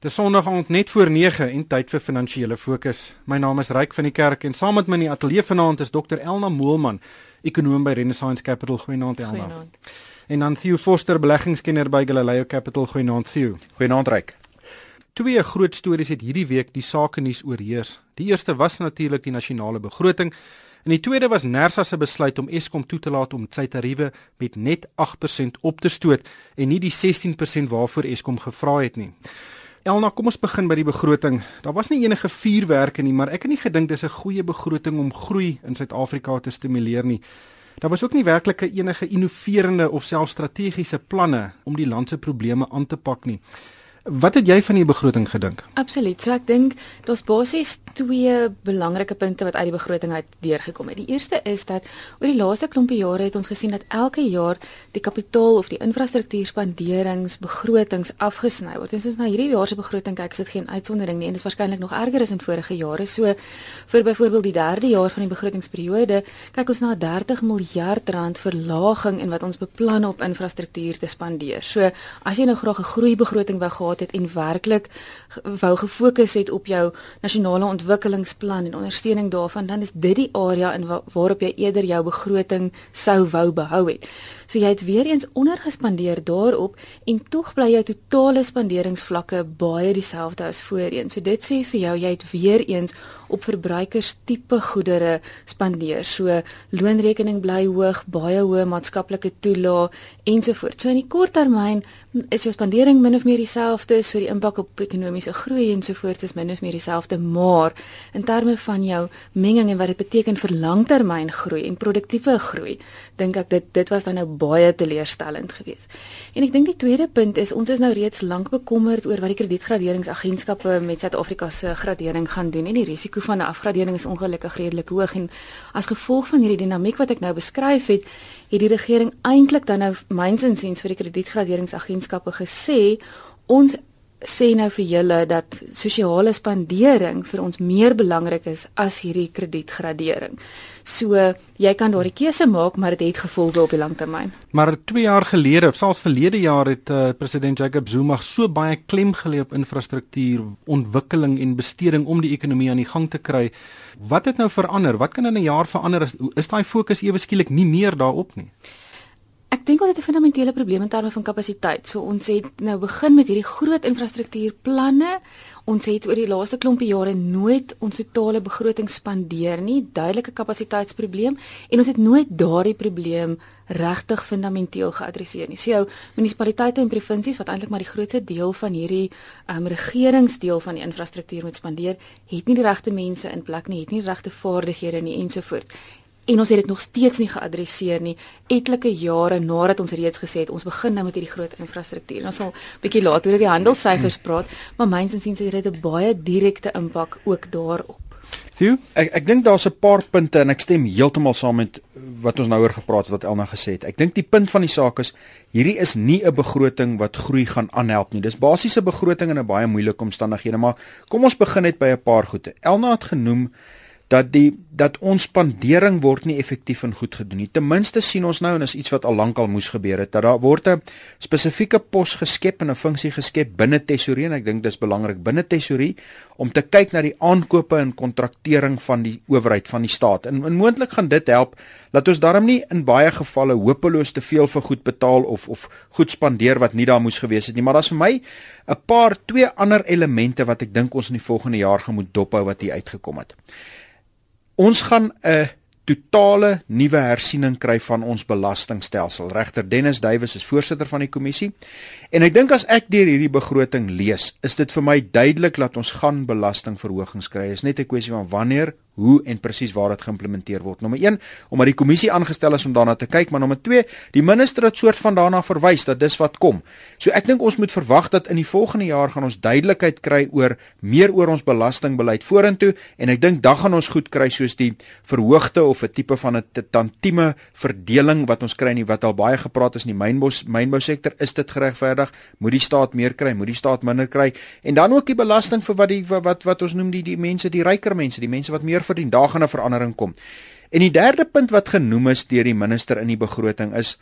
Dis Sondag aand net voor 9 en tyd vir finansiële fokus. My naam is Ryk van die Kerk en saam met my in die ateljee vanaand is Dr Elna Moelman, ekonoom by Renaissance Capital. Goeienaand Elna. Goeienaand. En dan Theo Forster, beleggingskenner by Galileo Capital. Goeienaand Theo. Goeienaand Ryk. Twee groot stories het hierdie week die sake nuus oorheers. Die eerste was natuurlik die nasionale begroting en die tweede was Nersa se besluit om Eskom toe te laat om sy tariewe met net 8% op te stoot en nie die 16% waarvoor Eskom gevra het nie. Elna, kom ons begin by die begroting. Daar was nie enige vuurwerke nie, maar ek het nie gedink dis 'n goeie begroting om groei in Suid-Afrika te stimuleer nie. Daar was ook nie werklik enige innoverende of selfs strategiese planne om die land se probleme aan te pak nie. Wat het jy van die begroting gedink? Absoluut. So ek dink daar's basies twee belangrike punte wat uit die begroting uit deurgekom het. Die eerste is dat oor die laaste klompie jare het ons gesien dat elke jaar die kapitaal of die infrastruktuurspanderings begrotings afgesny word. En soos na hierdie jaar se begroting kyk, is dit geen uitsondering nie en dit is waarskynlik nog erger as in vorige jare. So vir byvoorbeeld die derde jaar van die begrotingsperiode, kyk ons na 30 miljard rand verlaging in wat ons beplan op infrastruktuur te spandeer. So as jy nou graag 'n groei begroting wou gehad het en werklik wou gefokus het op jou nasionale ontwikkelingsplan en ondersteuning daarvan, dan is dit die area in wa waarop jy eerder jou begroting sou wou behou het. So jy het weer eens ondergespandeer daarop en tog bly jou totale spanderingsvlakke baie dieselfde as voorheen. So dit sê vir jou jy het weer eens op verbruikers tipe goedere spandeer. So loonrekening bly hoog, baie hoë maatskaplike toelaag ensovoorts. So in die kort termyn is jou spandering min of meer dieselfde, so die impak op ekonomiese groei ensovoorts is min of meer dieselfde, maar in terme van jou menging en wat dit beteken vir langtermyn groei en produktiewe groei, dink ek dit dit was dan nou baie teleurstellend geweest. En ek dink die tweede punt is ons is nou reeds lank bekommerd oor wat die kredietgraderingsagentskappe met Suid-Afrika se gradering gaan doen en die risiko van 'n afgradering is ongelukkig redelik hoog en as gevolg van hierdie dinamiek wat ek nou beskryf het, het die regering eintlik dan nou myns insiens vir die kredietgraderingsagentskappe gesê ons sê nou vir julle dat sosiale spandering vir ons meer belangrik is as hierdie kredietgradering. So jy kan daardie keuse maak, maar dit het, het gevolge op die langtermyn. Maar 2 jaar gelede, of selfs verlede jaar het uh, president Jacob Zuma so baie klem gelê op infrastruktuur, ontwikkeling en besteding om die ekonomie aan die gang te kry. Wat het nou verander? Wat kan in 'n jaar verander? Is, is daai fokus ewe skielik nie meer daarop nie? Ek dink ons het 'n fundamentele probleem in terme van kapasiteit. So ons het nou begin met hierdie groot infrastruktuurplanne. Ons het oor die laaste klompie jare nooit ons totale begroting spandeer nie, duidelike kapasiteitsprobleem en ons het nooit daardie probleem regtig fundamenteel geadresseer nie. So jou munisipaliteite en provinsies wat eintlik maar die grootste deel van hierdie um, regeringsdeel van die infrastruktuur moet spandeer, het nie die regte mense in plek nie, het nie die regte vaardighede nie ensovoorts en ons het dit nog steeds nie geadresseer nie etlike jare nadat ons reeds gesê het ons begin nou met hierdie groot infrastruktuur. Ons sal bietjie later oor die handelssyfers praat, maar myns en siens het dit 'n baie direkte impak ook daarop. Theo, ek ek dink daar's 'n paar punte en ek stem heeltemal saam met wat ons nou oor gepraat het wat Elna gesê het. Ek dink die punt van die saak is hierdie is nie 'n begroting wat groei gaan aanhelp nie. Dis basiese begroting in 'n baie moeilike omstandighede, maar kom ons begin net by 'n paar goede. Elna het genoem dat die dat ons spandering word nie effektief en goed gedoen nie. Ten minste sien ons nou en is iets wat al lank al moes gebeur het dat daar word 'n spesifieke pos geskep en 'n funksie geskep binne tesorie en ek dink dis belangrik binne tesorie om te kyk na die aankope en kontraktering van die owerheid van die staat. En, en moontlik gaan dit help dat ons daarom nie in baie gevalle hopeloos te veel vir goed betaal of of goed spandeer wat nie daar moes gewees het nie. Maar daar's vir my 'n paar twee ander elemente wat ek dink ons in die volgende jaar gaan moet dophou wat hier uitgekom het. Ons gaan 'n totale nuwe hersiening kry van ons belastingstelsel. Regter Dennis Duwys is voorsitter van die kommissie. En ek dink as ek deur hierdie begroting lees, is dit vir my duidelik dat ons gaan belastingverhogings kry. Dit is net 'n kwessie van wanneer hoe en presies waar dit geïmplementeer word. Nommer 1, omdat die kommissie aangestel is om daarna te kyk, maar nommer 2, die minister het soort van daarna verwys dat dis wat kom. So ek dink ons moet verwag dat in die volgende jaar gaan ons duidelikheid kry oor meer oor ons belastingbeleid vorentoe en ek dink dan gaan ons goed kry soos die verhoogde of 'n tipe van 'n tantieme verdeling wat ons kry nie wat al baie gepraat is in die mynbou mynbou sektor, is dit geregverdig? Moet die staat meer kry? Moet die staat minder kry? En dan ook die belasting vir wat die wat wat ons noem die die mense, die ryker mense, die mense wat meer verdien, daar gaan 'n verandering kom. En die derde punt wat genoem is deur die minister in die begroting is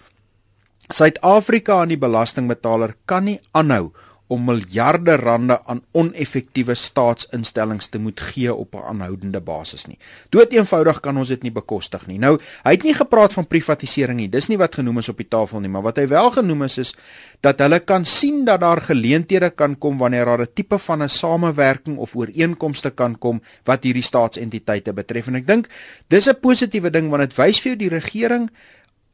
Suid-Afrika aan die belastingbetaler kan nie aanhou om miljarde rande aan oneffektiewe staatsinstellings te moet gee op 'n aanhoudende basis nie. Dood eenvoudig kan ons dit nie bekostig nie. Nou, hy het nie gepraat van privatisering nie. Dis nie wat genoem is op die tafel nie, maar wat hy wel genoem is is dat hulle kan sien dat daar geleenthede kan kom wanneer daar 'n tipe van 'n samewerking of ooreenkomste kan kom wat hierdie staatsentiteite betref. En ek dink dis 'n positiewe ding want dit wys vir jou die regering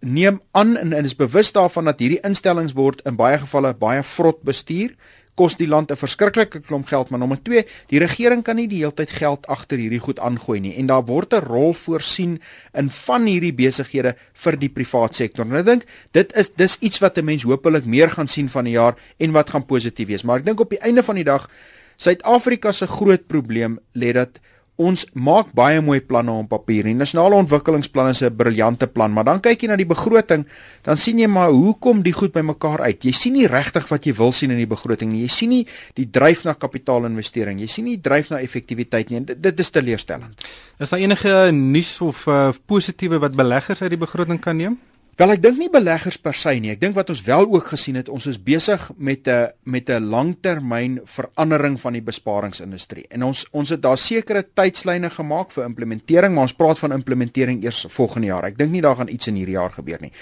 neem aan en, en is bewus daarvan dat hierdie instellings word in baie gevalle baie vrot bestuur kos die land 'n verskriklike klomp geld maar nommer 2 die regering kan nie die hele tyd geld agter hierdie goed aangooi nie en daar word 'n rol voorsien in van hierdie besighede vir die privaat sektor. En ek dink dit is dis iets wat 'n mens hopelik meer gaan sien van die jaar en wat gaan positief wees. Maar ek dink op die einde van die dag Suid-Afrika se groot probleem lê dat Ons maak baie mooi planne op papier. Die nasionale ontwikkelingsplan is 'n briljante plan, maar dan kyk jy na die begroting, dan sien jy maar hoe kom die goed bymekaar uit? Jy sien nie regtig wat jy wil sien in die begroting nie. Jy sien nie die dryf na kapitaalinvestering. Jy sien nie dryf na effektiwiteit nie. Dit, dit is teleurstellend. Is daar enige nuus of uh, positiewe wat beleggers uit die begroting kan neem? Wel ek dink nie beleggers per se nie. Ek dink wat ons wel ook gesien het, ons is besig met 'n met 'n langtermyn verandering van die besparingsindustrie. En ons ons het daar sekere tydslyne gemaak vir implementering, maar ons praat van implementering eers volgende jaar. Ek dink nie daar gaan iets in hierdie jaar gebeur nie.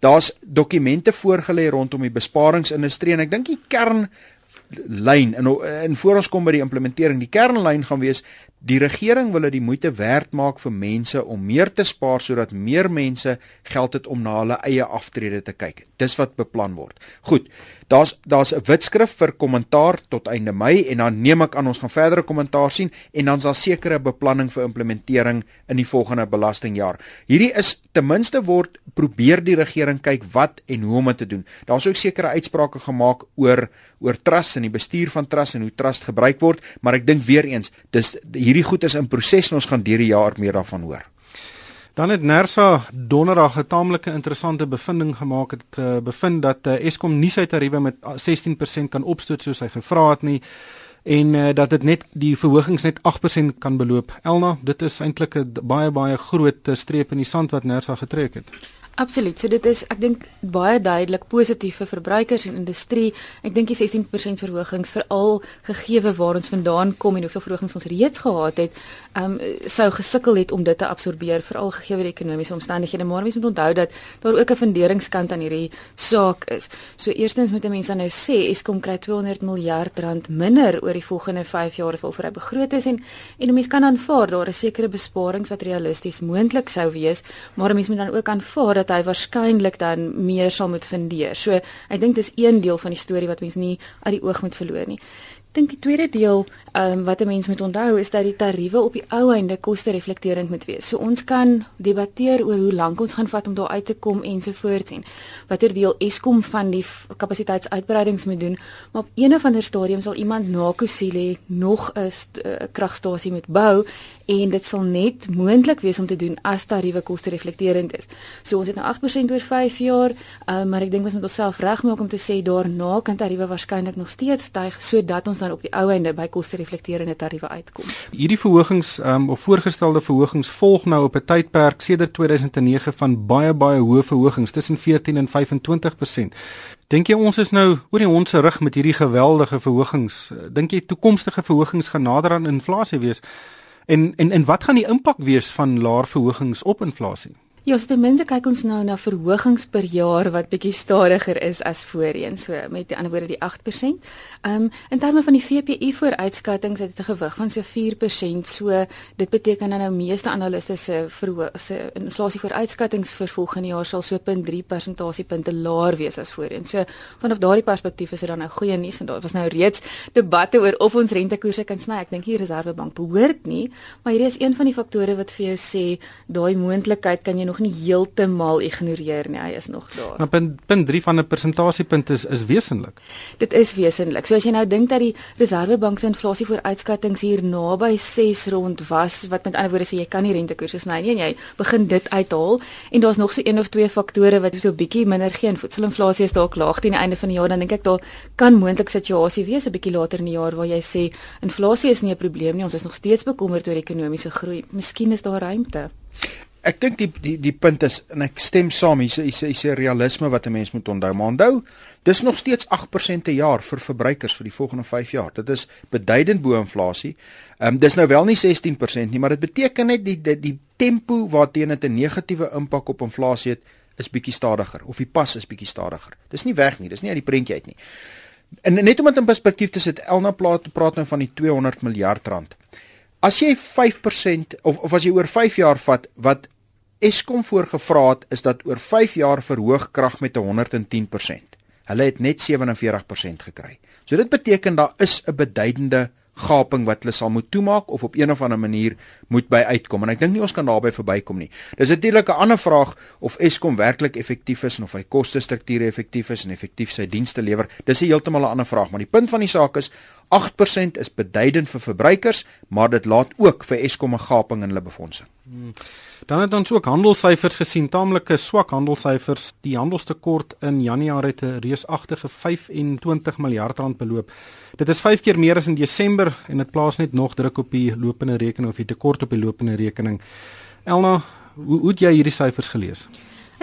Daar's dokumente voorgelê rondom die besparingsindustrie en ek dink die kern lyn en en voor ons kom by die implementering die kernlyn gaan wees die regering wil dit die moeite werd maak vir mense om meer te spaar sodat meer mense geld het om na hulle eie aftrede te kyk dis wat beplan word goed Daar's daar's 'n witskrif vir kommentaar tot einde Mei en dan neem ek aan ons gaan verdere kommentaar sien en dan sal sekere beplanning vir implementering in die volgende belastingjaar. Hierdie is ten minste word probeer die regering kyk wat en hoe om dit te doen. Daar's ook sekere uitsprake gemaak oor oor trust en die bestuur van trust en hoe trust gebruik word, maar ek dink weer eens, dis hierdie goed is in proses en ons gaan deur die jaar meer daarvan hoor. Dan het Nersa donderdag 'n taamlike interessante bevinding gemaak het uh, bevind dat uh, Eskom nie sy tariewe met 16% kan opstoot soos hy gevra het nie en uh, dat dit net die verhogings net 8% kan beloop. Elna, dit is eintlik 'n baie baie groot streep in die sand wat Nersa getrek het. Absoluut. So dit is ek dink baie duidelik positief vir verbruikers en industrie. Ek dink die 16% verhogings veral gegee waar ons vandaan kom en hoeveel verhogings ons reeds gehad het, ehm um, sou gesukkel het om dit te absorbeer veral gegee die ekonomiese omstandighede. Maar mense moet onthou dat daar ook 'n funderingskant aan hierdie saak is. So eerstens moet mense dan nou sê Eskom kry 200 miljard rand minder oor die volgende 5 jaar as wat hy begroot is en en mense kan aanvaar daar is sekere besparings wat realisties moontlik sou wees, maar mense moet dan ook aanvaar dat hy waarskynlik dan meer sal moet fundeer. So ek dink dis een deel van die storie wat mense nie uit die oog moet verloor nie. Dink die tweede deel Ehm um, wat 'n mens moet onthou is dat die tariewe op die ou einde koste reflekterend moet wees. So ons kan debatteer oor hoe lank ons gaan vat om daar uit te kom ensovoorts en watter deel Eskom van die kapasiteitsuitbreidings moet doen, maar op een of ander stadium sal iemand na Kusile nog 'n uh, kragstasie moet bou en dit sal net moontlik wees om te doen as tariewe koste reflekterend is. So ons het nou 8% oor 5 jaar, um, maar ek dink ons moet onsself regmaak om te sê daarna kan tariewe waarskynlik nog steeds styg sodat ons dan op die ou einde by koste reflekterende tariewe uitkom. Hierdie verhogings um, of voorgestelde verhogings volg nou op 'n tydperk sedert 2009 van baie baie hoë verhogings tussen 14 en 25%. Dink jy ons is nou oor die hond se rug met hierdie geweldige verhogings? Dink jy toekomstige verhogings gaan nader aan inflasie wees? En en en wat gaan die impak wees van laer verhogings op inflasie? Ja, so ten minste kyk ons nou na verhogings per jaar wat bietjie stadiger is as voorheen, so met die ander woorde die 8%. Ehm um, in terme van die VPI vooruitskattinge het dit 'n gewig van so 4%. So dit beteken dan nou meeste analiste se se inflasie vooruitskattinge vir volgende jaar sal so 0.3 persentasiepunte laer wees as voorheen. So vanaf daardie perspektief is dit dan nou goeie nuus en daar was nou reeds debatte oor of ons rentekoerse kan sny. Ek dink die Reserwebank behoort nie, maar hierdie is een van die faktore wat vir jou sê daai moontlikheid kan jy nog nie heeltemal ignoreer nie. Hy is nog daar. Maar punt punt 3 van 'n persentasiepunt is is wesentlik. Dit is wesentlik. So as jy nou dink dat die Reserwebank se inflasie vooruitskattinge hier naby 6 rond was, wat met ander woorde sê jy kan nie rentekoerse sny nie en jy begin dit uithaal en daar's nog so een of twee faktore wat so 'n bietjie minder gee en voedselinflasie is dalk laag teen die einde van die jaar dan dink ek daar kan moontlik situasie wees 'n bietjie later in die jaar waar jy sê inflasie is nie 'n probleem nie, ons is nog steeds bekommerd oor ekonomiese groei. Miskien is daar ruimte. Ek dink die die die punt is en ek stem saam hier's hier's hier's 'n realisme wat 'n mens moet onthou. Maar onthou, dis nog steeds 8% per jaar vir verbruikers vir die volgende 5 jaar. Dit is beduidend bo inflasie. Um, dis nou wel nie 16% nie, maar dit beteken net die die, die tempo waarteen dit 'n negatiewe impak op inflasie het is bietjie stadiger of die pas is bietjie stadiger. Dis nie weg nie, dis nie uit die prentjie uit nie. En net om dit in perspektief te sit, Elna praat praat nou van die 200 miljard rand. As jy 5% of of as jy oor 5 jaar vat wat Eskom voorgevra het is dat oor 5 jaar verhoog krag met 110%. Hulle het net 47% gekry. So dit beteken daar is 'n beduidende gaping wat hulle sal moet toemaak of op een of ander manier moet by uitkom en ek dink nie ons kan daarbey verbykom nie. Dis natuurlik 'n ander vraag of Eskom werklik effektief is en of hy kostestrukture effektief is en effektief sy dienste lewer. Dis 'n heeltemal 'n ander vraag, maar die punt van die saak is 8% is beduidend vir verbruikers, maar dit laat ook vir Eskom 'n gaping in hulle befondsing. Hmm. Dan het ons ook handelssyfers gesien, taamlike swak handelssyfers. Die handelstekort in Januarie het 'n reusagtige 25 miljard rand beloop. Dit is 5 keer meer as in Desember en dit plaas net nog druk op die lopende rekening of die tekort op die lopende rekening. Elna, hoe, hoe het jy hierdie syfers gelees?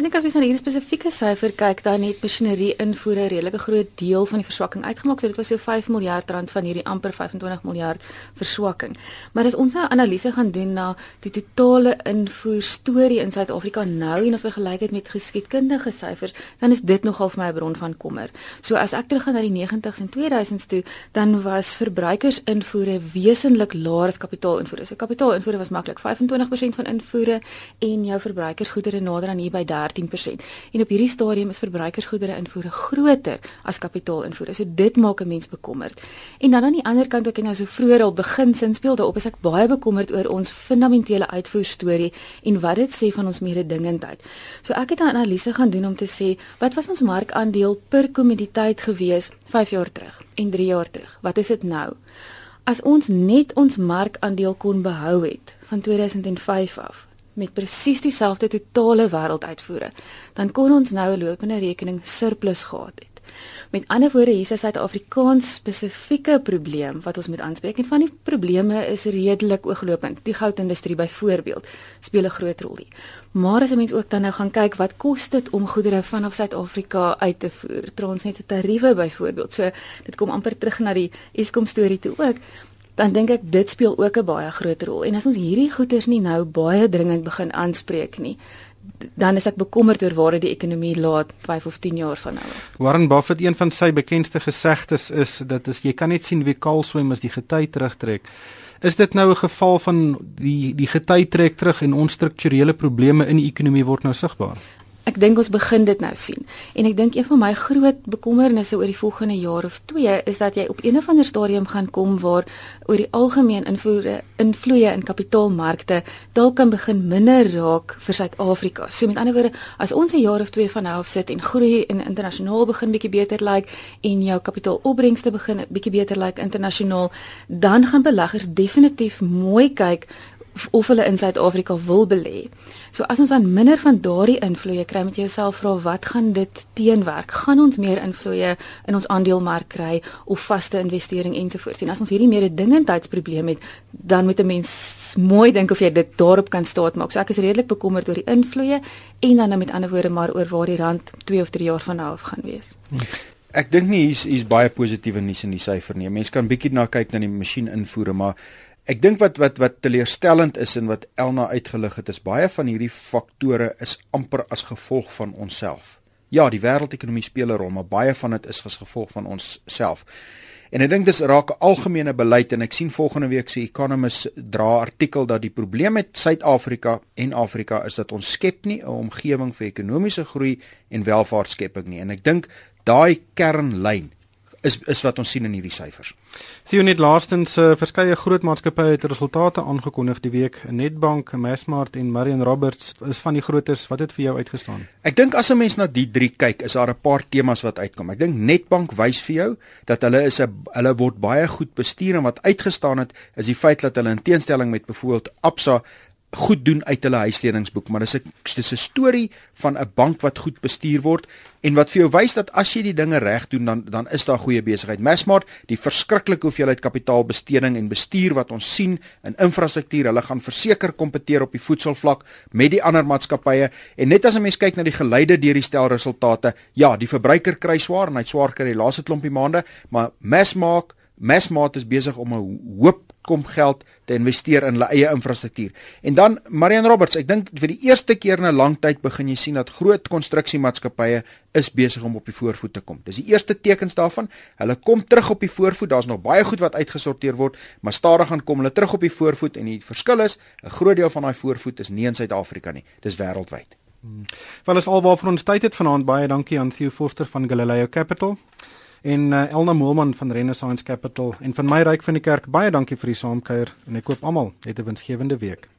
Ek dink as mens na hierdie spesifieke syfer kyk, dan het masjinerie invoere 'n redelike groot deel van die verswakking uitgemaak. So dit was so 5 miljard rand van hierdie amper 25 miljard verswakking. Maar as ons 'n nou analise gaan doen na die totale invoer storie in Suid-Afrika nou en ons vergelyk dit met geskiedkundige syfers, dan is dit nogal vir my 'n bron van kommer. So as ek teruggaan na die 90s en 2000s toe, dan was verbruikersinvoere wesentlik laer as kapitaalinvoere. So kapitaalinvoere was maklik 25% van invoere en jou verbruikersgoedere nader aan hier by 13%. En op hierdie stadium is verbruikersgoedere invoere groter as kapitaalinvoere. So dit maak 'n mens bekommerd. En dan aan die ander kant ook en nou so vroeër al begin sinspeel daarop is ek baie bekommerd oor ons fundamentele uitvoer storie en wat dit sê van ons mededingendheid. So ek het 'n analise gaan doen om te sê wat was ons markandeel per kommoditeit gewees 5 jaar terug en 3 jaar terug. Wat is dit nou? As ons net ons markandeel kon behou het van 2005 af, met presies dieselfde totale wêrelduitvoere, dan kon ons nou 'n lopende rekening surplus gehad het. Met ander woorde, hier is 'n Suid-Afrikaans spesifieke probleem wat ons moet aanspreek en van die probleme is redelik ooglopend. Die goudindustrie byvoorbeeld speel 'n groot rol hier. Maar as 'n mens ook dan nou gaan kyk wat kos dit om goedere vanaf Suid-Afrika uit te voer, Transnet se tariewe byvoorbeeld. So dit kom amper terug na die Eskom storie toe ook dan dink ek dit speel ook 'n baie groot rol. En as ons hierdie goeters nie nou baie dringend begin aanspreek nie, dan is ek bekommerd oor waar dit die ekonomie laat 5 of 10 jaar van nou. Warren Buffett, een van sy bekendste gesegdes is dat as jy kan net sien wie kaal swem as die gety terugtrek. Is dit nou 'n geval van die die gety trek terug en ons strukturele probleme in die ekonomie word nou sigbaar? Ek dink ons begin dit nou sien. En ek dink een van my groot bekommernisse oor die volgende jaar of 2 is dat jy op een of ander stadium gaan kom waar oor die algemeen invoere invloeye in kapitaalmarkte dalk kan begin minder raak vir Suid-Afrika. So met ander woorde, as ons 'n jaar of 2 van nou af sit en groei en internasionaal begin bietjie beter lyk like, en jou kapitaalopbrengste begin bietjie beter lyk like, internasionaal, dan gaan beleggers definitief mooi kyk of hulle in Suid-Afrika wil belê. So as ons dan minder van daardie invloeye kry, moet jy jouself vra wat gaan dit teenwerk? Gaan ons meer invloeye in ons aandelemark kry of vaste investering ensovoorts? En as ons hierdie mededingendheidsprobleem het, dan moet 'n mens mooi dink of jy dit daarop kan staatmaak. So ek is redelik bekommerd oor die invloeye en dan met ander woorde maar oor waar die rand 2 of 3 jaar van nou af gaan wees. Ek dink nie hier's hier's baie positiewe nuus in die syfer nie. Mense kan bietjie na kyk na die masjien invoere, maar Ek dink wat wat wat teleurstellend is en wat Elna uitgelig het is baie van hierdie faktore is amper as gevolg van onsself. Ja, die wêreldekonomie speel 'n rol, maar baie van dit is as gevolg van onsself. En ek dink dis raak 'n algemene beleid en ek sien volgende week se Economist dra artikel dat die probleem met Suid-Afrika en Afrika is dat ons skep nie 'n omgewing vir ekonomiese groei en welvaartskepping nie. En ek dink daai kernlyn is is wat ons sien in hierdie syfers. Sien net laastens uh, verskeie groot maatskappye het resultate aangekondig die week. Nedbank, Massmart en Marion Roberts is van die grootes. Wat het vir jou uitgestaan? Ek dink as 'n mens na die drie kyk, is daar 'n paar temas wat uitkom. Ek dink Nedbank wys vir jou dat hulle is 'n hulle word baie goed bestuur en wat uitgestaan het is die feit dat hulle in teenstelling met byvoorbeeld Absa goed doen uit hulle huisleningsboek, maar dis 'n dis 'n storie van 'n bank wat goed bestuur word en wat vir jou wys dat as jy die dinge reg doen dan dan is daar goeie besigheid. Massmart, die verskriklike hoeveelheid kapitaalbesteding en bestuur wat ons sien in infrastruktuur, hulle gaan verseker kompeteer op die voedselvlak met die ander maatskappye en net as 'n mens kyk na die geleide deur die stel resultate, ja, die verbruiker kry swaar en hy swaar kry die laaste klompie maande, maar Massmart Massmart is besig om 'n hoop kom geld te investeer in hulle eie infrastruktuur. En dan Marian Roberts, ek dink vir die eerste keer in 'n lang tyd begin jy sien dat groot konstruksiemaatskappye is besig om op die voorvoet te kom. Dis die eerste tekens daarvan. Hulle kom terug op die voorvoet. Daar's nog baie goed wat uitgesorteer word, maar stadig gaan kom hulle terug op die voorvoet en die verskil is 'n groot deel van daai voorvoet is nie in Suid-Afrika nie. Dis wêreldwyd. Hmm. Wel is alwaar vir ons tyd het vanaand baie dankie aan Theo Forster van Galileo Capital en uh, Elna Moelman van Renaissance Capital. En van my ryk van die kerk baie dankie vir die saamkuier en ek koop almal 'n winsgewende week